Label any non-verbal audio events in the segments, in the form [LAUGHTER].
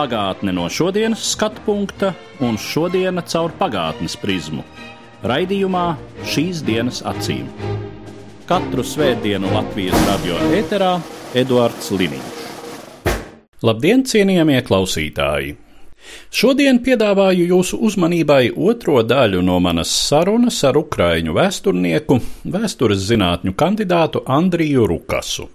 Pagātne no šodienas skatu punkta un šodienas caur pagātnes prizmu. Raidījumā šīs dienas acīm. Katru svētdienu Latvijas radio ēterā Eduards Liniņš. Labdien, cienījamie klausītāji! Šodien piedāvāju jūsu uzmanībai otro daļu no manas sarunas ar ukraiņu vēsturnieku, vēstures zinātņu kandidātu Andriju Rukasu.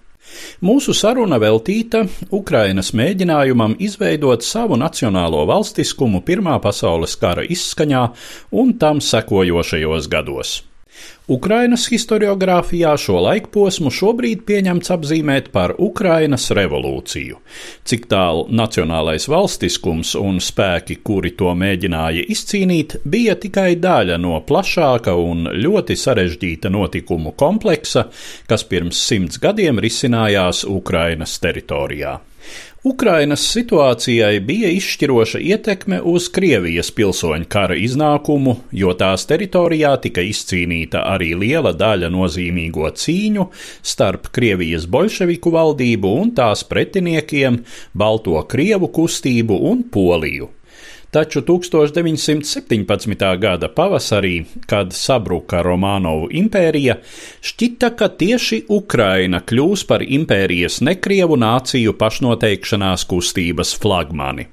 Mūsu saruna veltīta Ukrainas mēģinājumam izveidot savu nacionālo valstiskumu Pirmā pasaules kara izskaņā un tam sekojošajos gados. Ukrainas historiografijā šo laikposmu šobrīd pieņemts apzīmēt par Ukrainas revolūciju. Cik tālu nacionālais valstiskums un spēki, kuri to mēģināja izcīnīt, bija tikai daļa no plašāka un ļoti sarežģīta notikumu kompleksa, kas pirms simts gadiem risinājās Ukrainas teritorijā. Ukrainas situācijai bija izšķiroša ietekme uz Krievijas pilsoņu kara iznākumu, jo tās teritorijā tika izcīnīta arī liela daļa nozīmīgo cīņu starp Krievijas bolševiku valdību un tās pretiniekiem, Balto Krievu kustību un Poliju taču 1917. gada pavasarī, kad sabruka Romanovu impērija, šķita, ka tieši Ukraina kļūs par impērijas nekrievu nāciju pašnoteikšanās kustības flagmani.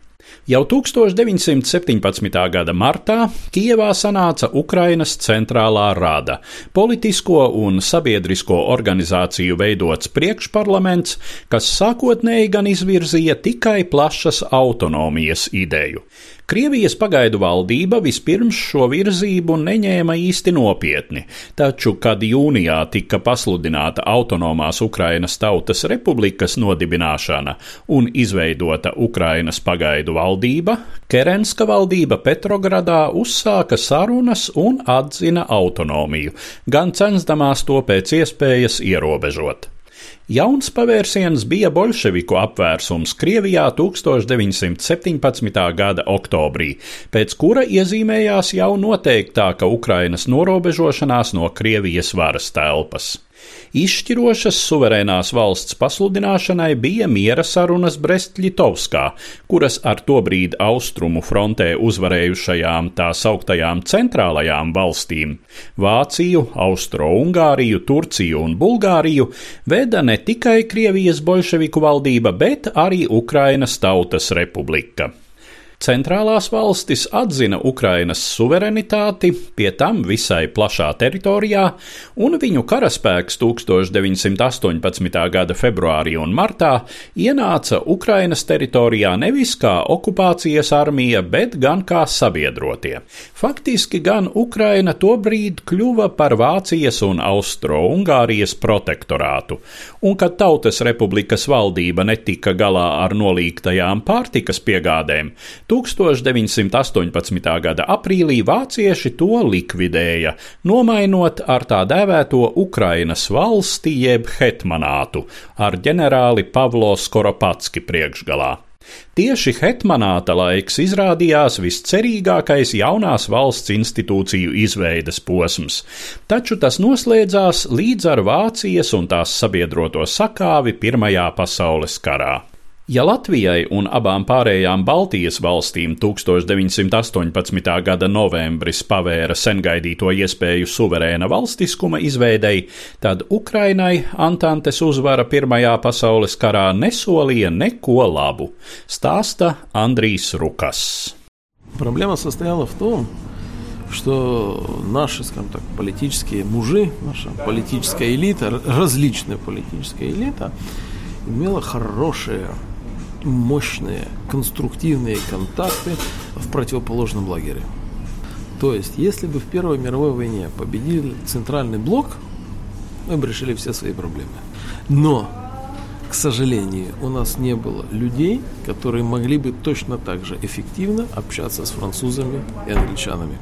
Jau 1917. gada martā Kijevā sanāca Ukrainas centrālā rada, politisko un sabiedrisko organizāciju veidots priekšparlaments, kas sākotnēji gan izvirzīja tikai plašas autonomijas ideju. Krievijas pagaidu valdība vispirms šo virzību neņēma īsti nopietni, taču, kad jūnijā tika pasludināta autonomās Ukrainas Tautas Republikas nodibināšana un izveidota Ukrainas pagaidu valdība, Kerenska valdība Petrogradā uzsāka sarunas un atzina autonomiju, gan censdamās to pēc iespējas ierobežot. Jauns pavērsiens bija bolševiku apvērsums Krievijā 1917. gada oktobrī, pēc kura iezīmējās jau noteiktāka Ukrainas norobežošanās no Krievijas varas telpas. Izšķirošas suverēnās valsts pasludināšanai bija miera sarunas Brest-Litovskā, kuras ar tobrīd austrumu frontē uzvarējušajām tā sauktajām centrālajām valstīm - Vāciju, Austro-Ungāriju, Turciju un Bulgāriju - veda ne tikai Krievijas bolševiku valdība, bet arī Ukrainas Tautas Republika. Centrālās valstis atzina Ukrainas suverenitāti, pie tam visai plašā teritorijā, un viņu karaspēks 1918. gada februārī un martā ienāca Ukrainas teritorijā nevis kā okupācijas armija, bet gan kā sabiedrotie. Faktiski gan Ukraina tobrīd kļuva par Vācijas un Austro-Ungārijas protektorātu, un kad Tautas republikas valdība netika galā ar nolīgtajām pārtikas piegādēm, 1918. gada aprīlī vācieši to likvidēja, nomainot ar tā dēvēto Ukrainas valsti jeb hetmanātu ar ģenerāli Pavlo Skoropatski priekšgalā. Tieši hetmanāta laiks izrādījās viscerīgākais jaunās valsts institūciju izveides posms, taču tas noslēdzās līdz ar Vācijas un tās sabiedroto sakāvi Pirmajā pasaules karā. Ja Latvijai un abām pārējām Baltijas valstīm 1918. gada novembris pavēra sengaidīto iespēju suverēna valstiskuma izveidei, tad Ukrainai Antantes uzvara Pirmajā pasaules karā nesolīja neko labu, stāsta Andrijs Rukas. Проблема состояла в том, что наши, скажем так, политические мужи, наша политическая элита, различная политическая элита, имела хорошее мощные конструктивные контакты в противоположном лагере. То есть, если бы в Первой мировой войне победил Центральный блок, мы бы решили все свои проблемы. Но, к сожалению, у нас не было людей, которые могли бы точно так же эффективно общаться с французами и англичанами.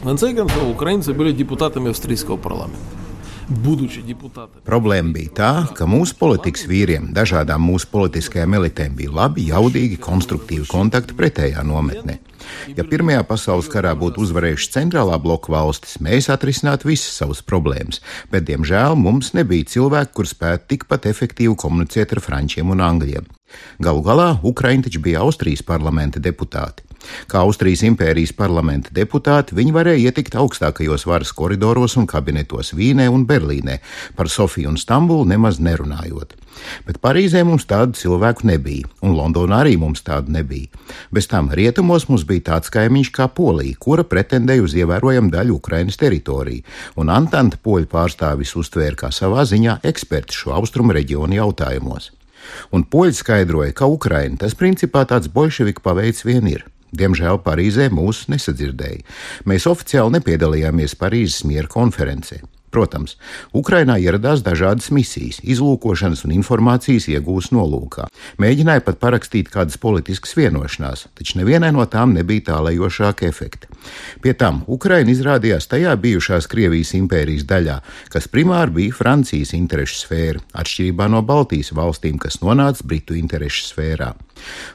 В конце концов, украинцы были депутатами австрийского парламента. budući deputate. Problēma bija tā, ka mūsu politikas vīriem, dažādām mūsu politiskajām elitēm bija labi, jaudīgi, konstruktīvi kontakti pretējā nometnē. Ja Pirmajā pasaules karā būtu uzvarējuši centrālā bloka valstis, mēs atrisinātu visas savas problēmas, bet, diemžēl, mums nebija cilvēki, kur spētu tikpat efektīvi komunicēt ar frančiem un angļiem. Galu galā Ukraiņi taču bija Austrijas parlamenta deputāti. Kā Austrijas impērijas parlamenta deputāti, viņi varēja ietikt augstākajos varas koridoros un kabinetos Vīnē un Berlīnē, par Sofiju un Stambulu nemaz nerunājot. Bet Parīzē mums tādu cilvēku nebija, un Londonā arī mums tādu nebija. Bez tam rietumos mums bija tāds kaimiņš kā Polija, kura pretendēja uz ievērojamu daļu Ukrainas teritoriju, un Antanta poļu pārstāvis uztvēra kā savā ziņā eksperti šo austrumu reģionu jautājumos. Un poļi skaidroja, ka Ukraina tas principā tāds bolševiku paveids vien ir. Diemžēl Parīzē mūs nesadzirdēja. Mēs oficiāli nepiedalījāmies Parīzes miera konferencē. Protams, Ukrainā ieradās dažādas misijas, izlūkošanas un informācijas iegūs nolūkā. Mēģināja pat parakstīt kādas politiskas vienošanās, taču nevienai no tām nebija tālējošāka efekta. Pie tam Ukraina izrādījās tajā bijušās Krievijas impērijas daļā, kas primāri bija Francijas interešu sfēra, atšķirībā no Baltijas valstīm, kas nonāca Britu interešu sfērā.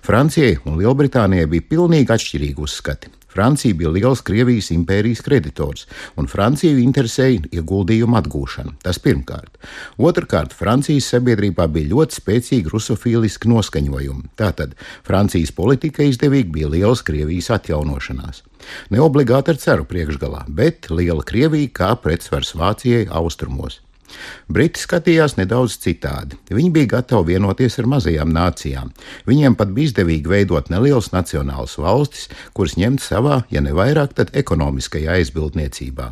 Francijai un Lielbritānijai bija pilnīgi atšķirīgi uzskati. Francija bija liels Krievijas impērijas kreditors, un Franciju interesēja ieguldījumu atgūšana. Tas pirmkārt. Otrakārt, Francijas sabiedrībā bija ļoti spēcīgi rusofīliski noskaņojumi. Tātad Francijas politika izdevīgi bija liels Krievijas atjaunošanās. Ne obligāti ar ceru priekšgalā, bet liela Krievija kā pretsvars Vācijai austrumos. Briti skatījās nedaudz citādi. Viņi bija gatavi vienoties ar mazajām nācijām. Viņiem pat bija izdevīgi veidot nelielas nacionālas valstis, kuras ņemt savā, ja ne vairāk, tad ekonomiskajā aizbildniecībā.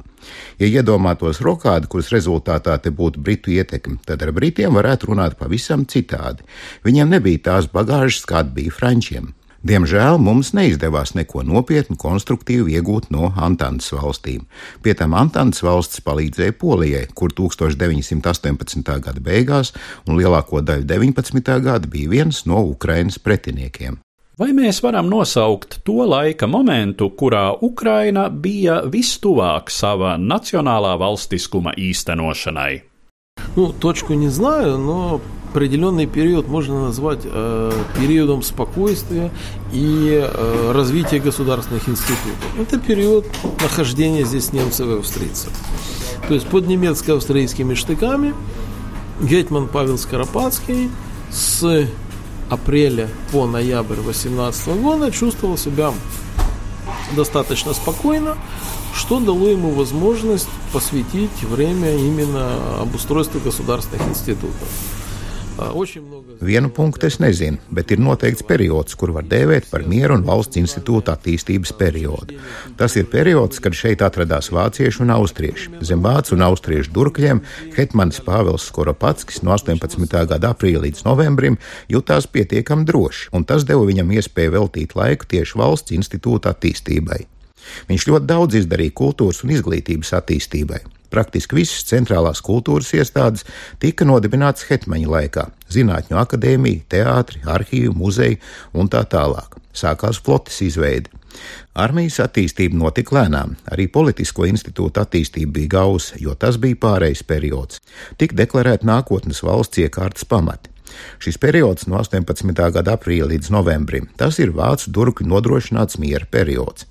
Ja iedomātos rokādi, kuras rezultātā te būtu britu ietekme, tad ar britiem varētu runāt pavisam citādi. Viņiem nebija tās bagāžas, kāda bija frančiem. Diemžēl mums neizdevās neko nopietnu, konstruktīvu iegūt no Antantas valstīm. Pie tam Antantas valsts palīdzēja Polijai, kur 1918. gada beigās un lielāko daļu 19. gada bija viens no Ukrainas pretiniekiem. Vai mēs varam nosaukt to laika momentu, kurā Ukraina bija vistuvāk sava nacionālā valstiskuma īstenošanai? Nu, точку не знаю, но определенный период можно назвать э, периодом спокойствия и э, развития государственных институтов. Это период нахождения здесь немцев и австрийцев. То есть под немецко-австрийскими штыками Гетман Павел Скоропадский с апреля по ноябрь 18 года чувствовал себя достаточно спокойно, что дало ему возможность посвятить время именно обустройству государственных институтов. Vienu punktu es nezinu, bet ir noteikts periods, kur var dēvēt par mieru un valsts institūta attīstības periodu. Tas ir periods, kad šeit atradās vācieši un austrieši. Zem vācu un austriešu durkļiem Hetmans Pāvils Skoropatskis no 18. gada aprīļa līdz novembrim jutās pietiekami droši, un tas deva viņam iespēju veltīt laiku tieši valsts institūta attīstībai. Viņš ļoti daudz izdarīja kultūras un izglītības attīstībai. Praktiski visas centrālās kultūras iestādes tika nodibinātas Hetmaņa laikā - Zinātņu akadēmija, teātri, arhīvi, muzeji un tā tālāk. Sākās flotes izveide. Armijas attīstība notika lēnām, arī politisko institūtu attīstība bija gausa, jo tas bija pārejas periods. Tik deklarēta nākotnes valsts iekārtas pamati. Šis periods no 18. gada aprīļa līdz novembrim - tas ir vācu durkļu nodrošināts miera periods.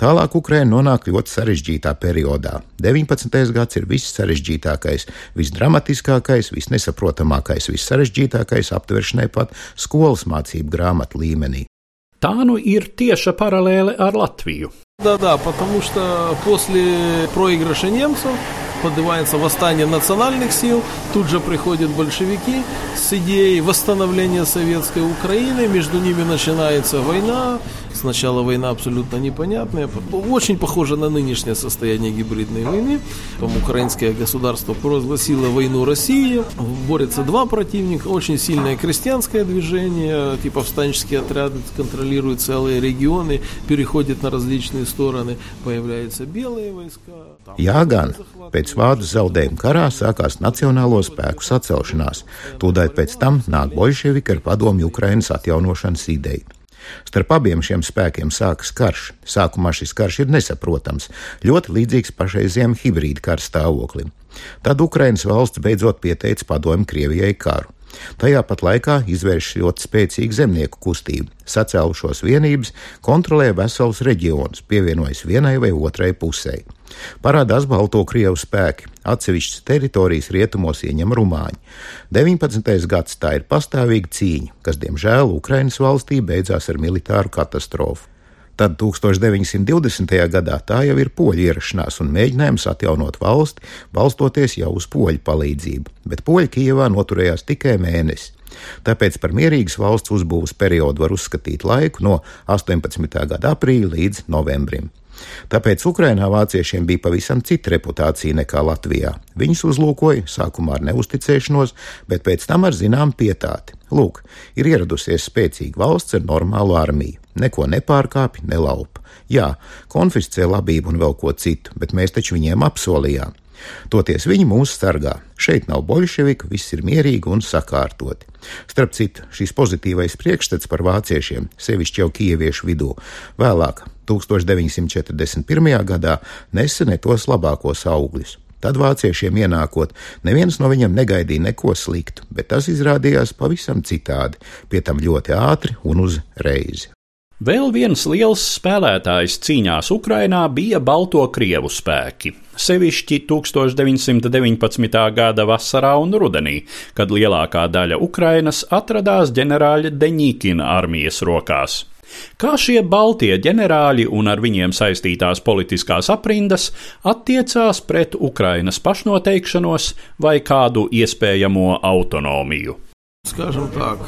Tālāk Ukraina nonāk ļoti sarežģītā periodā. 19. gads ir viss sarežģītākais, visdramatiskākais, visnesaprotamākais, vissarežģītākais aptveršanai pat skolas mācību grāmatu līmenī. Tā nu ir tieša paralēle ar Latviju. Да-да, потому что после проигрыша немцев поднимается восстание национальных сил, тут же приходят большевики с идеей восстановления советской Украины, между ними начинается война, сначала война абсолютно непонятная, очень похожа на нынешнее состояние гибридной войны, там украинское государство провозгласило войну России, борются два противника, очень сильное крестьянское движение, типа повстанческие отряды контролируют целые регионы, переходят на различные стороны, появляются белые войска. Jā, gan pēc vācu zaudējuma karā sākās nacionālo spēku sacelšanās. Tūdaļ pēc tam nāk bolševiki ar padomju Ukrainas atjaunošanas. Starp abiem šiem spēkiem sākas karš. Sākumā šis karš ir nesaprotams, ļoti līdzīgs pašreizējiem hibrīda kara stāvoklim. Tad Ukrainas valsts beidzot pieteica padomu Krievijai karu. Tajā pat laikā izvērš ļoti spēcīga zemnieku kustība. Sacēlušos vienības kontrolē veselus reģionus, pievienojas vienai vai otrai pusē. Parādās Balto Krievu spēki, atsevišķas teritorijas rietumos ieņem Rumāņi. 19. gads tā ir pastāvīga cīņa, kas, diemžēl, Ukrainas valstī beidzās ar militāru katastrofu. Tad 1920. gadā tā jau ir poļu ierašanās un mēģinājums atjaunot valsti, balstoties jau uz poļu palīdzību, bet poļi Kijevā noturējās tikai mēnesi. Tāpēc par mierīgas valsts uzbūves periodu var uzskatīt laiku no 18. gada aprīļa līdz novembrim. Tāpēc Ukrainā vāciešiem bija pavisam cita reputācija nekā Latvijā. Viņus uzlūkoja sākumā ar neusticēšanos, bet pēc tam ar zinām pietāti. Lūk, ir ieradusies spēcīga valsts ar normālu armiju. Neko nepārkāpj, nelaupa. Jā, konfiscē labību un vēl ko citu, bet mēs taču viņiem apsolījām. Toties viņi mūs sargā. Šeit nav bolševiku, viss ir mierīgi un sakārtoti. Starp citu, šis pozitīvais priekšstats par vāciešiem, sevišķi jau kieviešu vidū, vēlāk 1941. gadā nesa ne tos labākos augļus. Tad vāciešiem ienākot, neviens no viņiem negaidīja neko sliktu, bet tas izrādījās pavisam citādi, pie tam ļoti ātri un uz reizi. Vēl viens liels spēlētājs cīņās Ukrainā bija Balto Krievu spēki. Sevišķi 1919. gada vasarā un rudenī, kad lielākā daļa Ukrainas atradās ģenerāļa Deņīkina armijas rokās. Kā šie baltie ģenerāļi un ar viņiem saistītās politiskās aprindas attiecās pret Ukrainas pašnoteikšanos vai kādu iespējamo autonomiju? Скажем так,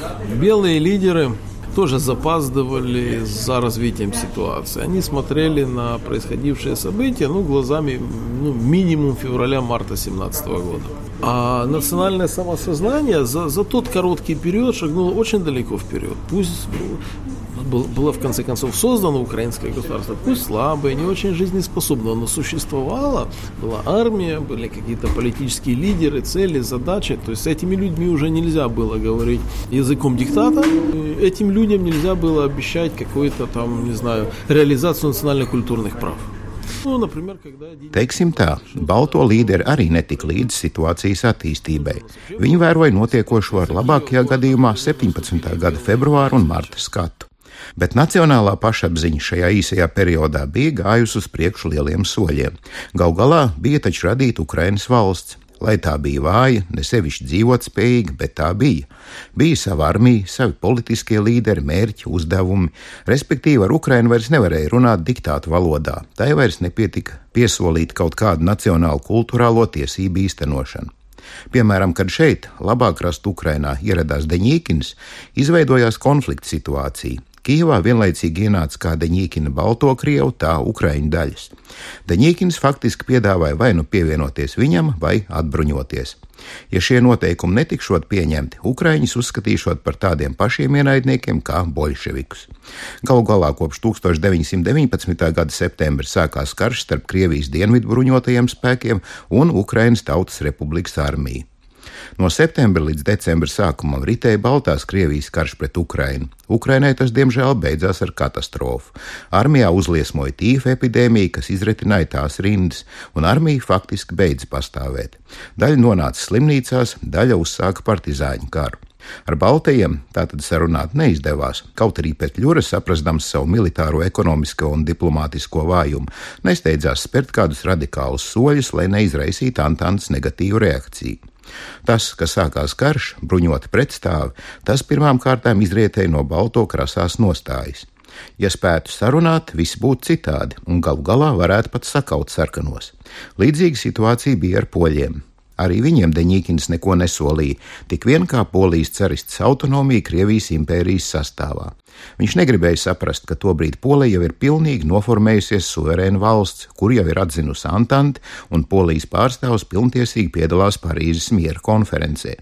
белые лидеры тоже запаздывали за развитием ситуации. Они смотрели на происходившие события ну, глазами ну, минимум февраля-марта 2017 года. А национальное самосознание за, за тот короткий период шагнуло очень далеко вперед. Пусть было в конце концов создано украинское государство, пусть слабое, не очень жизнеспособное, но существовало, была армия, были какие-то политические лидеры, цели, задачи. То есть с этими людьми уже нельзя было говорить языком диктата. Этим людям нельзя было обещать какую-то там, не знаю, реализацию национально-культурных прав. Когда... Teiksim tā, Balto līderi arī netika līdz situācijas attīstībai. Viņi vēroja notiekošo ar labākajā gadījumā 17. gada februāru un marta skatu bet nacionālā pašapziņa šajā īsajā periodā bija gājusi uz priekšu lieliem soļiem. Gal galā bija taču radīta Ukrainas valsts. Lai tā bija vāja, ne sevišķi dzīvotspējīga, bet tā bija. Bija sava armija, savi politiskie līderi, mērķi, uzdevumi, respektīvi ar Ukrainu vairs nevarēja runāt diktātu valodā. Tai vairs nepietika piesolīt kaut kādu nacionālu kultūrālo tiesību īstenošanu. Piemēram, kad šeit, labāk rast Ukrainā, ieradās Deņīkins, izveidojās konflikta situācija. Kijavā vienlaicīgi ienāca kā Deņķina Balto Krievu, tā Ukraiņu daļas. Deņķins faktiski piedāvāja vai nu pievienoties viņam, vai atbruņoties. Ja šie noteikumi netikšot pieņemti, Ukraiņus uzskatīšot par tādiem pašiem ienaidniekiem kā bolševikus. Galu galā kopš 1919. gada septembra sākās karš starp Krievijas dienvidu bruņotajiem spēkiem un Ukrainas Tautas Republikas armiju. No septembra līdz decembra sākumam ritēja Baltās Krievijas karš pret Ukrainu. Ukrainai tas, diemžēl, beidzās ar katastrofu. Armijā uzliesmoja tīfa epidēmija, kas izretināja tās rindas, un armija faktiski beidza pastāvēt. Daļa nonāca slimnīcās, daļa uzsāka partizāņu karu. Ar Baltijiem tātad sarunāt neizdevās, kaut arī pēc ļura saprastams savu militāro, ekonomisko un diplomātisko vājumu, nesteidzās spērt kādus radikālus soļus, lai neizraisītu Antānas negatīvu reakciju. Tas, ka sākās karš, bruņoti pretstāvi, tas pirmām kārtām izrietēja no balto krasās nostājas. Ja spētu sarunāt, viss būtu citādi, un galu galā varētu pat sakaut sarkanos. Līdzīga situācija bija ar poļiem. Arī viņiem Deņķins neko nesolīja, tik vien kā polijas carists autonomija Krievijas impērijas sastāvā. Viņš negribēja saprast, ka tobrīd Polija jau ir pilnīgi noformējusies suverēna valsts, kur jau ir atzinusi Antanti, un Polijas pārstāvs pilntiesīgi piedalās Parīzes miera konferencē.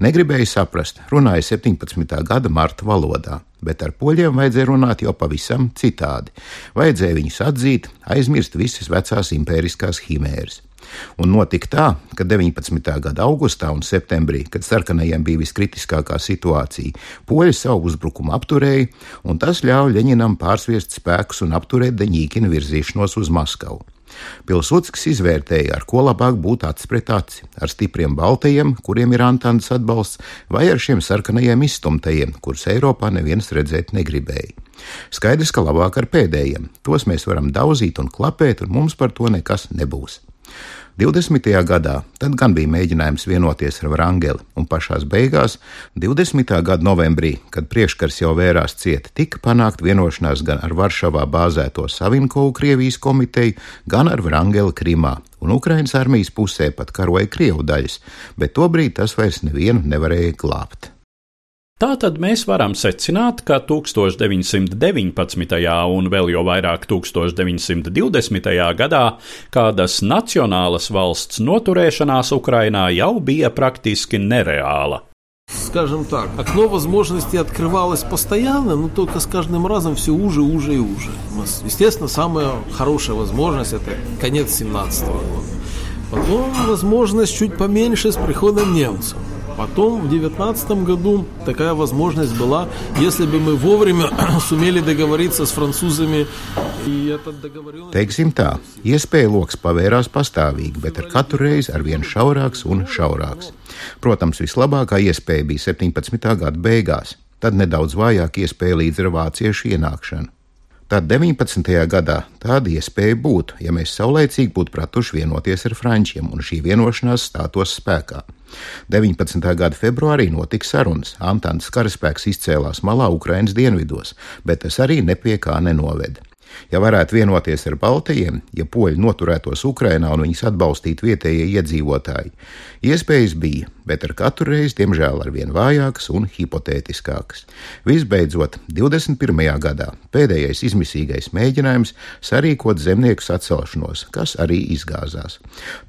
Negribēja saprast, runāja 17. gada marta valodā, bet ar poļiem vajadzēja runāt jau pavisam citādi. Vajadzēja viņus atzīt, aizmirst visas vecās impēriskās himēras. Un notika tā, ka 19. gada augustā un septembrī, kad sarkanajiem bija viskritiskākā situācija, poļi savu uzbrukumu apturēja, un tas ļāva Ļeņinam pārsviest spēkus un apturēt Deņīkina virzīšanos uz Maskavu. Pilsudskis izvērtēja, ar ko labāk būt acis pret aci - ar stipriem baltajiem, kuriem ir Antānas atbalsts, vai ar šiem sarkanajiem izstumtajiem, kurus Eiropā neviens redzēt negribēja. Skaidrs, ka labāk ar pēdējiem. Tos mēs varam daudzīt un klapēt, un mums par to nekas nebūs. 20. gadā tad gan bija mēģinājums vienoties ar Vrangeli, un pašās beigās, 20. gada novembrī, kad priekškars jau vērās cieta, tika panākt vienošanās gan ar Varšavā bāzēto Savinkovu Krievijas komiteju, gan ar Vrangeli Krimā, un Ukrainas armijas pusē pat karoja Krievu daļas, bet tobrīd tas vairs nevienu nevarēja glābt. Tātad mēs varam secināt, ka 1919. un vēl jau vairāk 1920. gadā kādas nacionālas valsts noturēšanās Ukrainā jau bija praktiski nereāla. Скажем так, окно возможностей открывалось постоянно, но только с каждым разом все уже, уже и уже. Естественно, самая хорошая возможность это конец 17 -го года. Потом возможность чуть поменьше с приходом немцев. Потом в 2019 году такая возможность была, если бы мы вовремя [CLEARS THROAT] сумели договориться с французами. Teiksim tā, iespēja lokus pavērās pastāvīgi, bet ar katru reizi ar vien šaurāks un šaurāks. Protams, vislabākā iespēja bija 17. gada beigās, tad nedaudz vājāk iespēja līdz ar vāciešu ienākšanu. Tad 19. gadā tāda iespēja būtu, ja mēs saulēcīgi būtu pratuši vienoties ar frančiem un šī vienošanās stātos spēkā. 19. gada februārī notika sarunas. Antāns karaspēks izcēlās malā Ukrainas dienvidos, bet tas arī nepie kā nenoveda. Ja varētu vienoties ar Baltijiem, ja poļi noturētos Ukrainā un viņus atbalstītu vietējie iedzīvotāji, iespējas bija, bet ar katru reizi, diemžēl, ar vien vājākas un hipotētiskākas. Visbeidzot, 21. gadā pēdējais izmisīgais mēģinājums sarīkot zemnieku sacelšanos, kas arī izgāzās.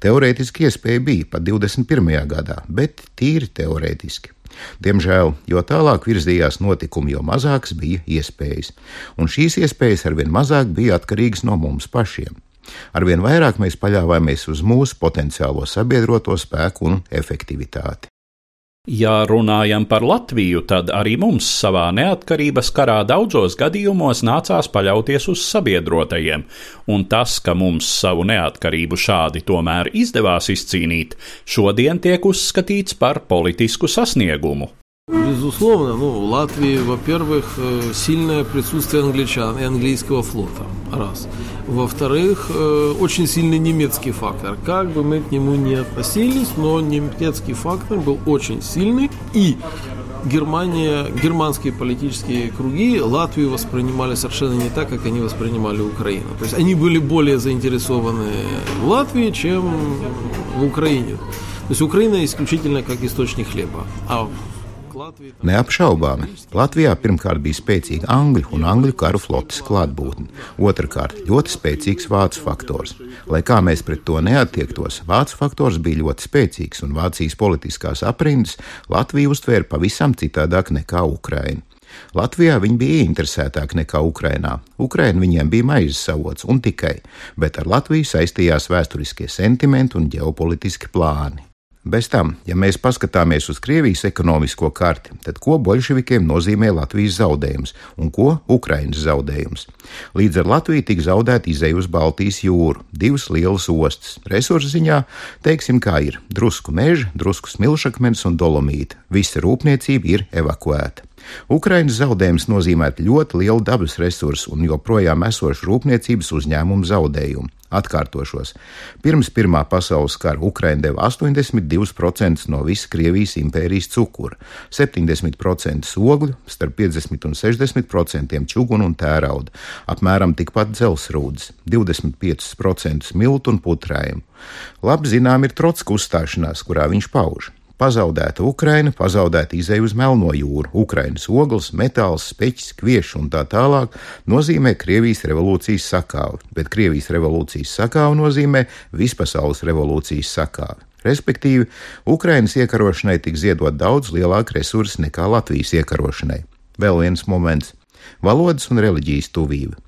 Teorētiski iespēja bija pat 21. gadā, bet tīri teorētiski. Diemžēl, jo tālāk virzījās notikumi, jo mazākas bija iespējas, un šīs iespējas arvien mazāk bija atkarīgas no mums pašiem. Arvien vairāk mēs paļāvāmies uz mūsu potenciālo sabiedroto spēku un efektivitāti. Ja runājam par Latviju, tad arī mums savā neatkarības karā daudzos gadījumos nācās paļauties uz sabiedrotajiem, un tas, ka mums savu neatkarību šādi tomēr izdevās izcīnīt, šodien tiek uzskatīts par politisku sasniegumu. Безусловно, ну, в Латвии, во-первых, э, сильное присутствие англичан и английского флота. Раз. Во-вторых, э, очень сильный немецкий фактор. Как бы мы к нему ни относились, но немецкий фактор был очень сильный. И Германия, германские политические круги Латвию воспринимали совершенно не так, как они воспринимали Украину. То есть они были более заинтересованы в Латвии, чем в Украине. То есть Украина исключительно как источник хлеба. А Neapšaubāmi, Latvijā pirmkārt bija spēcīga angļu un angļu karu flotes klātbūtne, otrkārt ļoti spēcīgs vācu faktors. Lai kā mēs pret to neattiektos, vācu faktors bija ļoti spēcīgs un Vācijas politiskās aprindas Latviju uztvēra pavisam citādāk nekā Ukraina. Latvijā viņi bija interesētāki nekā Ukrainā. Ukraina viņiem bija maizes avots un tikai, bet ar Latviju saistījās vēsturiskie sentimenti un ģeopolitiski plāni. Bez tam, ja mēs paskatāmies uz Krievijas ekonomisko karti, tad ko bolševikiem nozīmē Latvijas zaudējums un ko Ukrainas zaudējums? Līdz ar Latviju tika zaudēta izeja uz Baltijas jūru, divas lielas ostas. Resursu ziņā, teiksim, kā ir drusku meža, drusku smilšakmens un dolomīta. Visa rūpniecība ir evakuēta. Ukrainas zaudējums nozīmētu ļoti lielu dabas resursu un joprojām esošu rūpniecības uzņēmumu zaudējumu. Atkārtošos. Pirms Pirmā pasaules kara Ukraina deva 82% no visas Krievijas impērijas cukura, 70% ogļu, starp 50 un 60% čugunu un tērauda, apmēram tikpat dzelsrūdas, 25% miltu un putrājumu. Labi zinām ir Trotska uzstāšanās, kurā viņš pauž. Pazaudēta Ukraina, pazaudēta izeja uz Melno jūru, Ukrainas ogles, metāls, speķis, kviešs un tā tālāk nozīmē Krievijas revolūcijas sakāvi, bet Krievijas revolūcijas sakāvi nozīmē vispasaules revolūcijas sakāvi. Respektīvi, Ukrainas iekarošanai tika ziedot daudz lielāka resursa nekā Latvijas iekarošanai. Vēl viens moments. Valodas un reliģijas tuvība.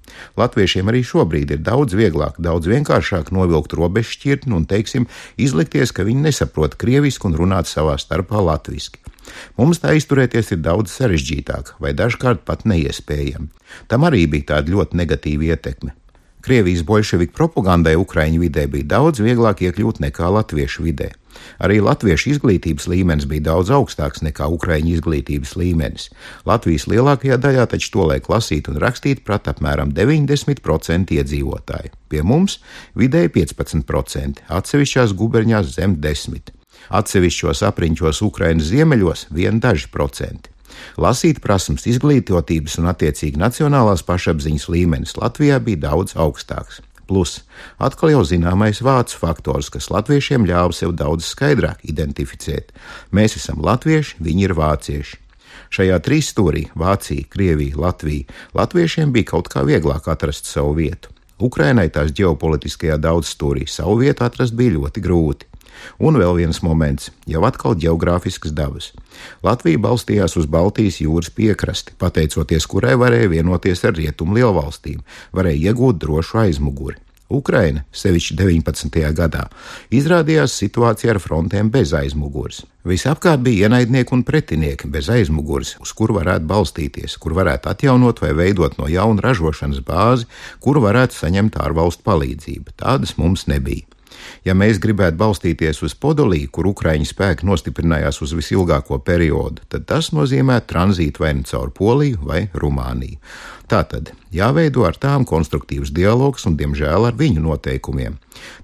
Latviešiem arī šobrīd ir daudz vieglāk, daudz vienkāršāk novilkt robežu šķirtni un, teiksim, izlikties, ka viņi nesaprot krievisku un runāt savā starpā latviski. Mums tā izturēties ir daudz sarežģītāk, vai dažkārt pat neiespējami. Tam arī bija tāda ļoti negatīva ietekme. Krievijas bolševiku propagandai Ukraiņu vidē bija daudz vieglāk iekļūt nekā latviešu vidē. Arī latviešu izglītības līmenis bija daudz augstāks nekā ukraiņu izglītības līmenis. Latvijas lielākajā daļā taču to liek lasīt un rakstīt prat apmēram 90% iedzīvotāju. Pie mums vidēji 15%, atsevišķās guberņās zem 10%. Atsevišķos apriņķos Ukrainas ziemeļos vien daži procenti. Lasīt prasmes, izglītotības un attiecīgi nacionālās pašapziņas līmenis Latvijā bija daudz augstāks. Plus, atkal jau zināmais vācu faktors, kas latviešiem ļāva sev daudz skaidrāk identificēt. Mēs esam latvieši, viņi ir vācieši. Šajā trīsstūrī - Vācija, Krievija, Latvija - latviešiem bija kaut kā vieglāk atrast savu vietu. Ukrainai tās ģeopolitiskajā daudzstūrī savu vietu atrast bija ļoti grūti. Un vēl viens moments, jau atkal geogrāfisks dabas. Latvija balstījās uz Baltijas jūras piekrasti, pateicoties kurai varēja vienoties ar rietumu lielvalstīm, varēja iegūt drošu aizmuguri. Ukraina, sevišķi 19. gadā, izrādījās situācija ar frontēm bez aizmugures. Visapkārt bija ienaidnieki un pretinieki bez aizmugures, uz kuru varētu balstīties, kur varētu atjaunot vai veidot no jauna ražošanas bāzi, kuru varētu saņemt ārvalstu palīdzību. Tādas mums nebija. Ja mēs gribētu balstīties uz Podoliju, kur Ukraiņu spēki nostiprinājās uz visilgāko periodu, tad tas nozīmē tranzītu vai nu caur Poliju vai Rumāniju. Tātad jāveido ar tām konstruktīvs dialogs un, diemžēl, ar viņu noteikumiem.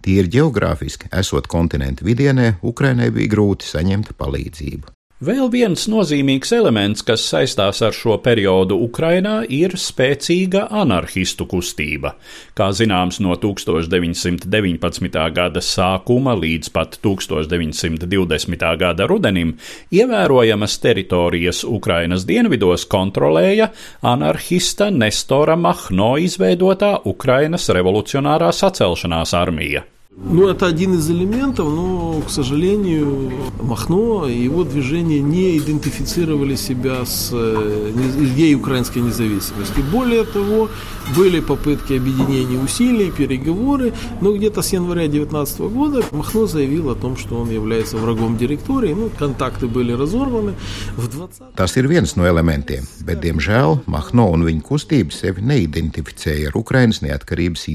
Tīri geogrāfiski, esot kontinentu vidienē, Ukrainai bija grūti saņemt palīdzību. Vēl viens nozīmīgs elements, kas saistās ar šo periodu Ukrainā, ir spēcīga anarchistu kustība. Kā zināms, no 1919. gada sākuma līdz pat 1920. gada rudenim ievērojamas teritorijas Ukrainas dienvidos kontrolēja anarchista Nestora Mahno izveidotā Ukrainas revolucionārā sacelšanās armija. Ну, это один из элементов, но, к сожалению, Махно и его движение не идентифицировали себя с э, идеей украинской независимости. Более того, были попытки объединения усилий, переговоры, но где-то с января 2019 года Махно заявил о том, что он является врагом директории, ну, контакты были разорваны. В 20... Tas ir viens no elementiem, bet, diemžēl, Mahno un viņa kustība sevi neidentificēja ar Ukrainas neatkarības.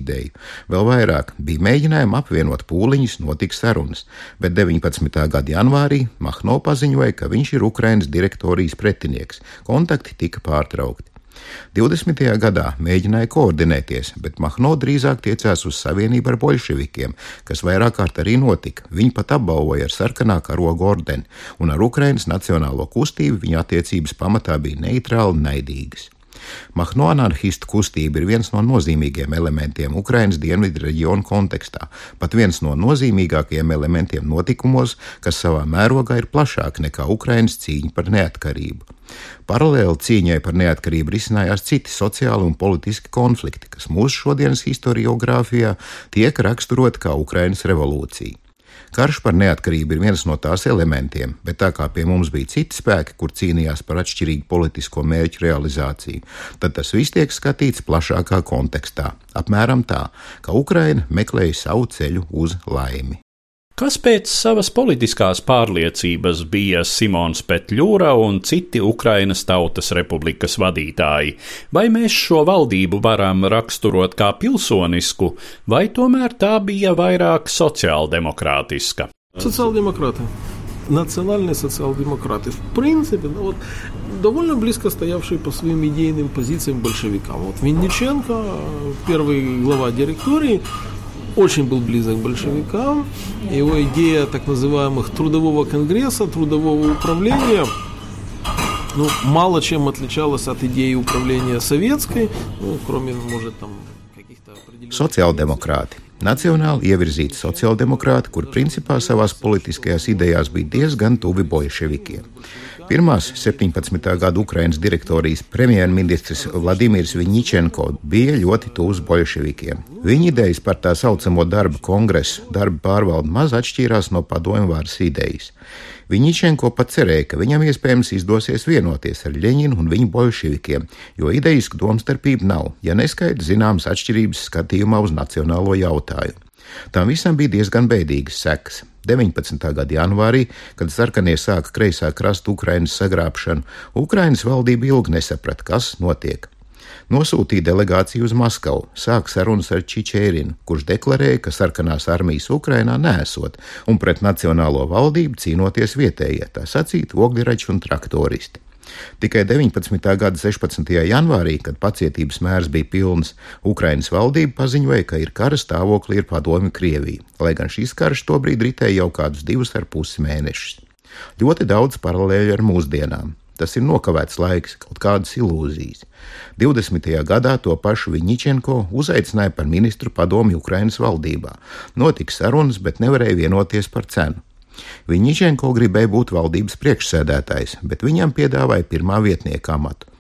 Vēl vairāk bija mēģinājumi apvienot pūliņus, notika sarunas, bet 19. gada janvārī Mahno paziņoja, ka viņš ir Ukrainas direktorijas pretinieks. Kontakti tika pārtraukti. 20. gadā mēģināja koordinēties, bet Mahno drīzāk tiecās uz savienību ar bolševikiem, kas vairāk kārt arī notika. Viņi pat apbalvoja ar sarkanā karoga ordeni, un ar Ukrainas nacionālo kustību viņa attiecības pamatā bija neitrāli naidīgas. Mahno anarchistu kustība ir viens no nozīmīgiem elementiem Ukrainas dienvidu reģionu kontekstā, pat viens no nozīmīgākajiem elementiem notikumos, kas savā mērogā ir plašāk nekā Ukrainas cīņa par neatkarību. Paralēli cīņai par neatkarību risinājās citi sociāli un politiski konflikti, kas mūsu šodienas historiografijā tiek raksturoti kā Ukrainas revolūcija. Karš par neatkarību ir viens no tās elementiem, bet tā kā pie mums bija citi spēki, kur cīnījās par atšķirīgu politisko mērķu realizāciju, tad tas viss tiek skatīts plašākā kontekstā. Apmēram tā, ka Ukraina meklēja savu ceļu uz laimi. Kas pēc savas politiskās pārliecības bija Simons Petļūra un citi Ukrainas Tautas Republikas vadītāji? Vai mēs šo valdību varam raksturot kā pilsonisku, vai tomēr tā bija vairāk sociāldemokrātiska? Социал-демократы. Национальные социал-демократы. В принципе, ну, вот, довольно близко стоявшие по своим идейным позициям большевикам. Вот Винниченко, первый глава директории, очень был близок к большевикам. Его идея так называемых трудового конгресса, трудового управления, ну, мало чем отличалась от идеи управления советской, ну, кроме, может, там каких-то определенных... Sociāldemokrāti. Nacionāli ievirzīti sociāldemokrāti, kur principā savās politiskajās idejās bija diezgan tuvi bolševikiem. Pirmās 17. gada Ukrainas direktorijas premjerministrs Vladimirs Viņičenko bija ļoti tuvs bolševikiem. Viņa idejas par tā saucamo darba kongresu, darba pārvaldu maz atšķīrās no padomju varas idejas. Viņičenko pat cerēja, ka viņam iespējams izdosies vienoties ar Ļeņinu un viņa bolševikiem, jo idejisku domstarpību nav, ja neskaidrs zināmas atšķirības skatījumā uz nacionālo jautājumu. Tam visam bija diezgan bēdīgas sekas. 19. gada janvārī, kad sarkanie sāka kreisā krasta Ukrainas sagrābšanu, Ukrainas valdība ilgi nesaprata, kas notiek. Nosūtīja delegāciju uz Maskavu, sāk sarunas ar Čičērinu, kurš deklarēja, ka sarkanās armijas Ukrainā nesot un pret nacionālo valdību cīnoties vietējie, tā sacīt, ogļrači un traktoristi. Tikai 19. gada 16. janvārī, kad pacietības mērs bija pilns, Ukrainas valdība paziņoja, ka ir kara stāvoklī ar padomi Krieviju, lai gan šīs karš tobrīd ritēja jau kādus divus ar pusi mēnešus. Ļoti daudz paralēļu ar mūsdienām. Tas ir nokavēts laiks, kaut kādas ilūzijas. 20. gadā to pašu Viņičenko Viņišenko gribēja būt valdības priekšsēdētājs, bet viņam piedāvāja pirmā vietnieka amatu.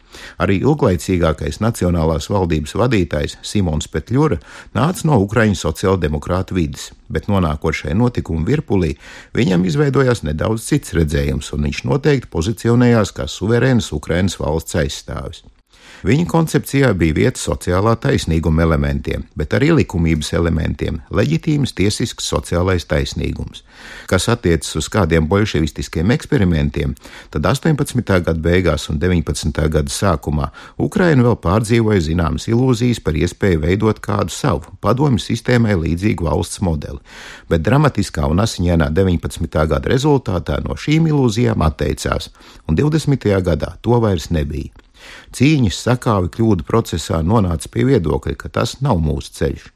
Arī ilglaicīgākais nacionālās valdības vadītājs Simons Petļura nāca no Ukraiņu sociāldemokrātu vidas, bet nonākot šai notikumu virpulī, viņam izveidojās nedaudz cits redzējums, un viņš noteikti pozicionējās kā suverēnas Ukrainas valsts aizstāvis. Viņa koncepcijā bija vieta sociālā taisnīguma elementiem, bet arī likumības elementiem - leģitīms tiesisks sociālais taisnīgums. Kas attiecas uz kādiem bolševistiskiem eksperimentiem, tad 18. gada beigās un 19. gada sākumā Ukraina vēl pārdzīvoja zināmas ilūzijas par iespēju veidot kādu savu padomju sistēmai līdzīgu valsts modeli, bet dramatiskā un asiņainā 19. gada rezultātā no šīm ilūzijām atteicās, un 20. gadā to vairs nebija. Cīņas sakāvi kļūdu procesā nonāca pie viedokļa, ka tas nav mūsu ceļš.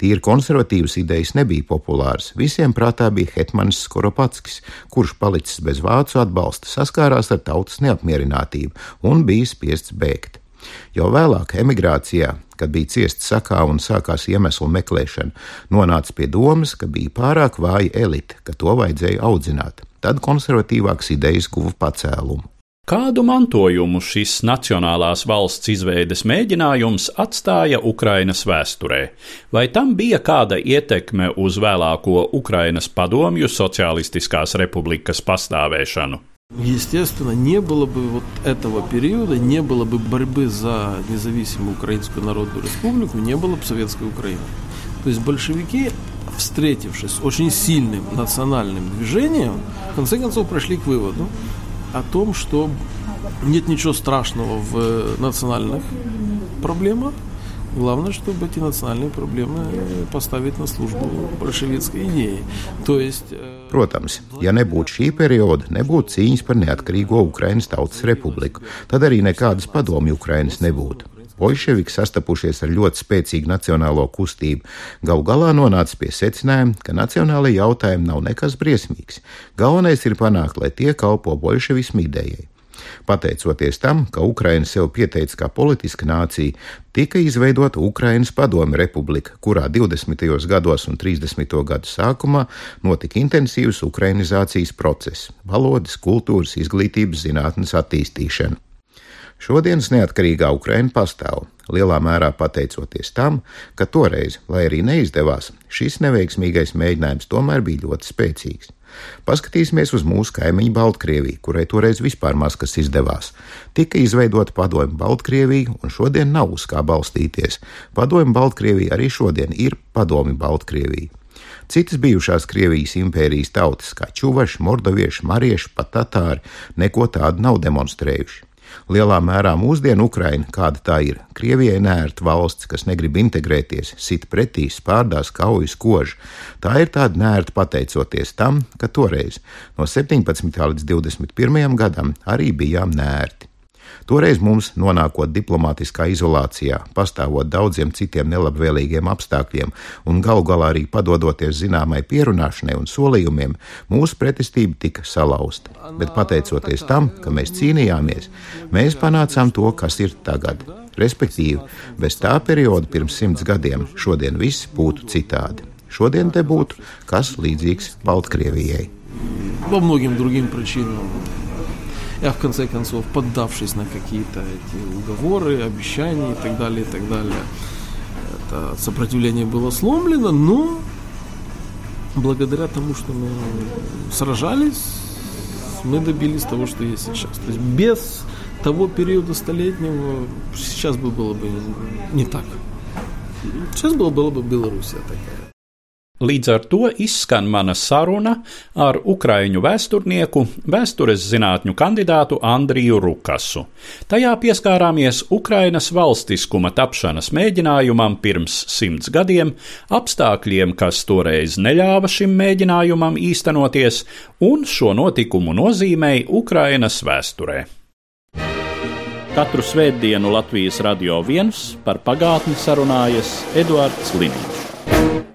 Tīri konservatīvas idejas nebija populāras. Visiem prātā bija Hetmanis Skoropatskis, kurš palicis bez vācu atbalsta, saskārās ar tautas neapmierinātību un bija spiests bēgt. Jau vēlāk, emigrācijā, kad bija ciesta sakā un sākās iemeslu meklēšana, nonāca pie domas, ka bija pārāk vāja elite, ka to vajadzēja audzināt. Tad konservatīvākas idejas guva pacēlumu. Kādu mantojumu šis nacionālās valsts izveides mēģinājums atstāja Ukrainas vēsturē? Vai tam bija kāda ietekme uz vēlāko Ukrainas padomju Socialistiskās republikas pastāvēšanu? Естественно, не было бы вот этого периода, не было бы борьбы за независимую Украинскую Народную Республику, не было бы Советской Украины. То есть большевики, встретившись с очень сильным национальным движением, в конце концов пришли к выводу, о том, что нет ничего страшного в национальных проблемах. Главное, чтобы эти национальные проблемы поставить на службу большевистской идеи. То есть, Protams, ja nebūtu šī perioda, nebūtu cīņas par neatkarīgo Ukraiņas Tautas Republiku, tad arī nekādas padomju Ukrainas nebūtu. Bolševiki sastapušies ar ļoti spēcīgu nacionālo kustību, galu galā nonāca pie secinājuma, ka nacionālajie jautājumi nav nekas briesmīgs. Galvenais ir panākt, lai tie kalpo bolševismu idejai. Pateicoties tam, ka Ukraina sev pieteica kā politiska nācija, tika izveidota Ukrainas Padomju Republika, kurā 20. gados un 30. gadu sākumā notika intensīvs ukrainizācijas process - valodas, kultūras, izglītības zinātnes attīstīšana. Šodienas neatkarīgā Ukraina pastāv, lielā mērā pateicoties tam, ka toreiz, lai arī neizdevās, šis neveiksmīgais mēģinājums tomēr bija ļoti spēcīgs. Paskatīsimies uz mūsu kaimiņu Baltkrieviju, kurai toreiz vispār maz kas izdevās. Tika izveidota padomju Baltkrievija, un šodien nav uz kā balstīties. Padomju Baltkrievija arī šodien ir padomju Baltkrievija. Citas bijušās Krievijas impērijas tautas, kā čuvaši, mordovieši, marieši, pat tatāri, neko tādu nav demonstrējuši. Lielā mērā mūsdienu Ukraina, kāda tā ir, Krievijai nērta valsts, kas negrib integrēties, sit pretī, spārdās, kaujas, kož. Tā ir tāda nērta pateicoties tam, ka toreiz no 17. līdz 21. gadam arī bijām nērti. Toreiz mums, nonākot diplomātiskā izolācijā, pastāvot daudziem citiem nelabvēlīgiem apstākļiem un galu galā arī padodoties zināmai pierunāšanai un solījumiem, mūsu pretestība tika salauzta. Bet pateicoties tam, ka mēs cīnījāmies, mēs panācām to, kas ir tagad. Respektīvi, bez tā perioda pirms simts gadiem šodien viss būtu citādi. Šodien te būtu kas līdzīgs Baltkrievijai. По многим другим причинам А в конце концов, поддавшись на какие-то эти уговоры, обещания и так далее, и так далее, это сопротивление было сломлено, но благодаря тому, что мы сражались, мы добились того, что есть сейчас. То есть без того периода столетнего сейчас бы было бы не так. Сейчас было, было бы Белоруссия такая. Līdz ar to izskan mana saruna ar ukraiņu vēsturnieku, vēstures zinātņu kandidātu Andriju Rukasu. Tajā pieskārāmies Ukrainas valstiskuma tapšanas mēģinājumam pirms simts gadiem, apstākļiem, kas toreiz neļāva šim mēģinājumam īstenoties, un šo notikumu nozīmei Ukrainas vēsturē. Katru svētdienu Latvijas radio viens par pagātni sarunājas Eduards Liniņš.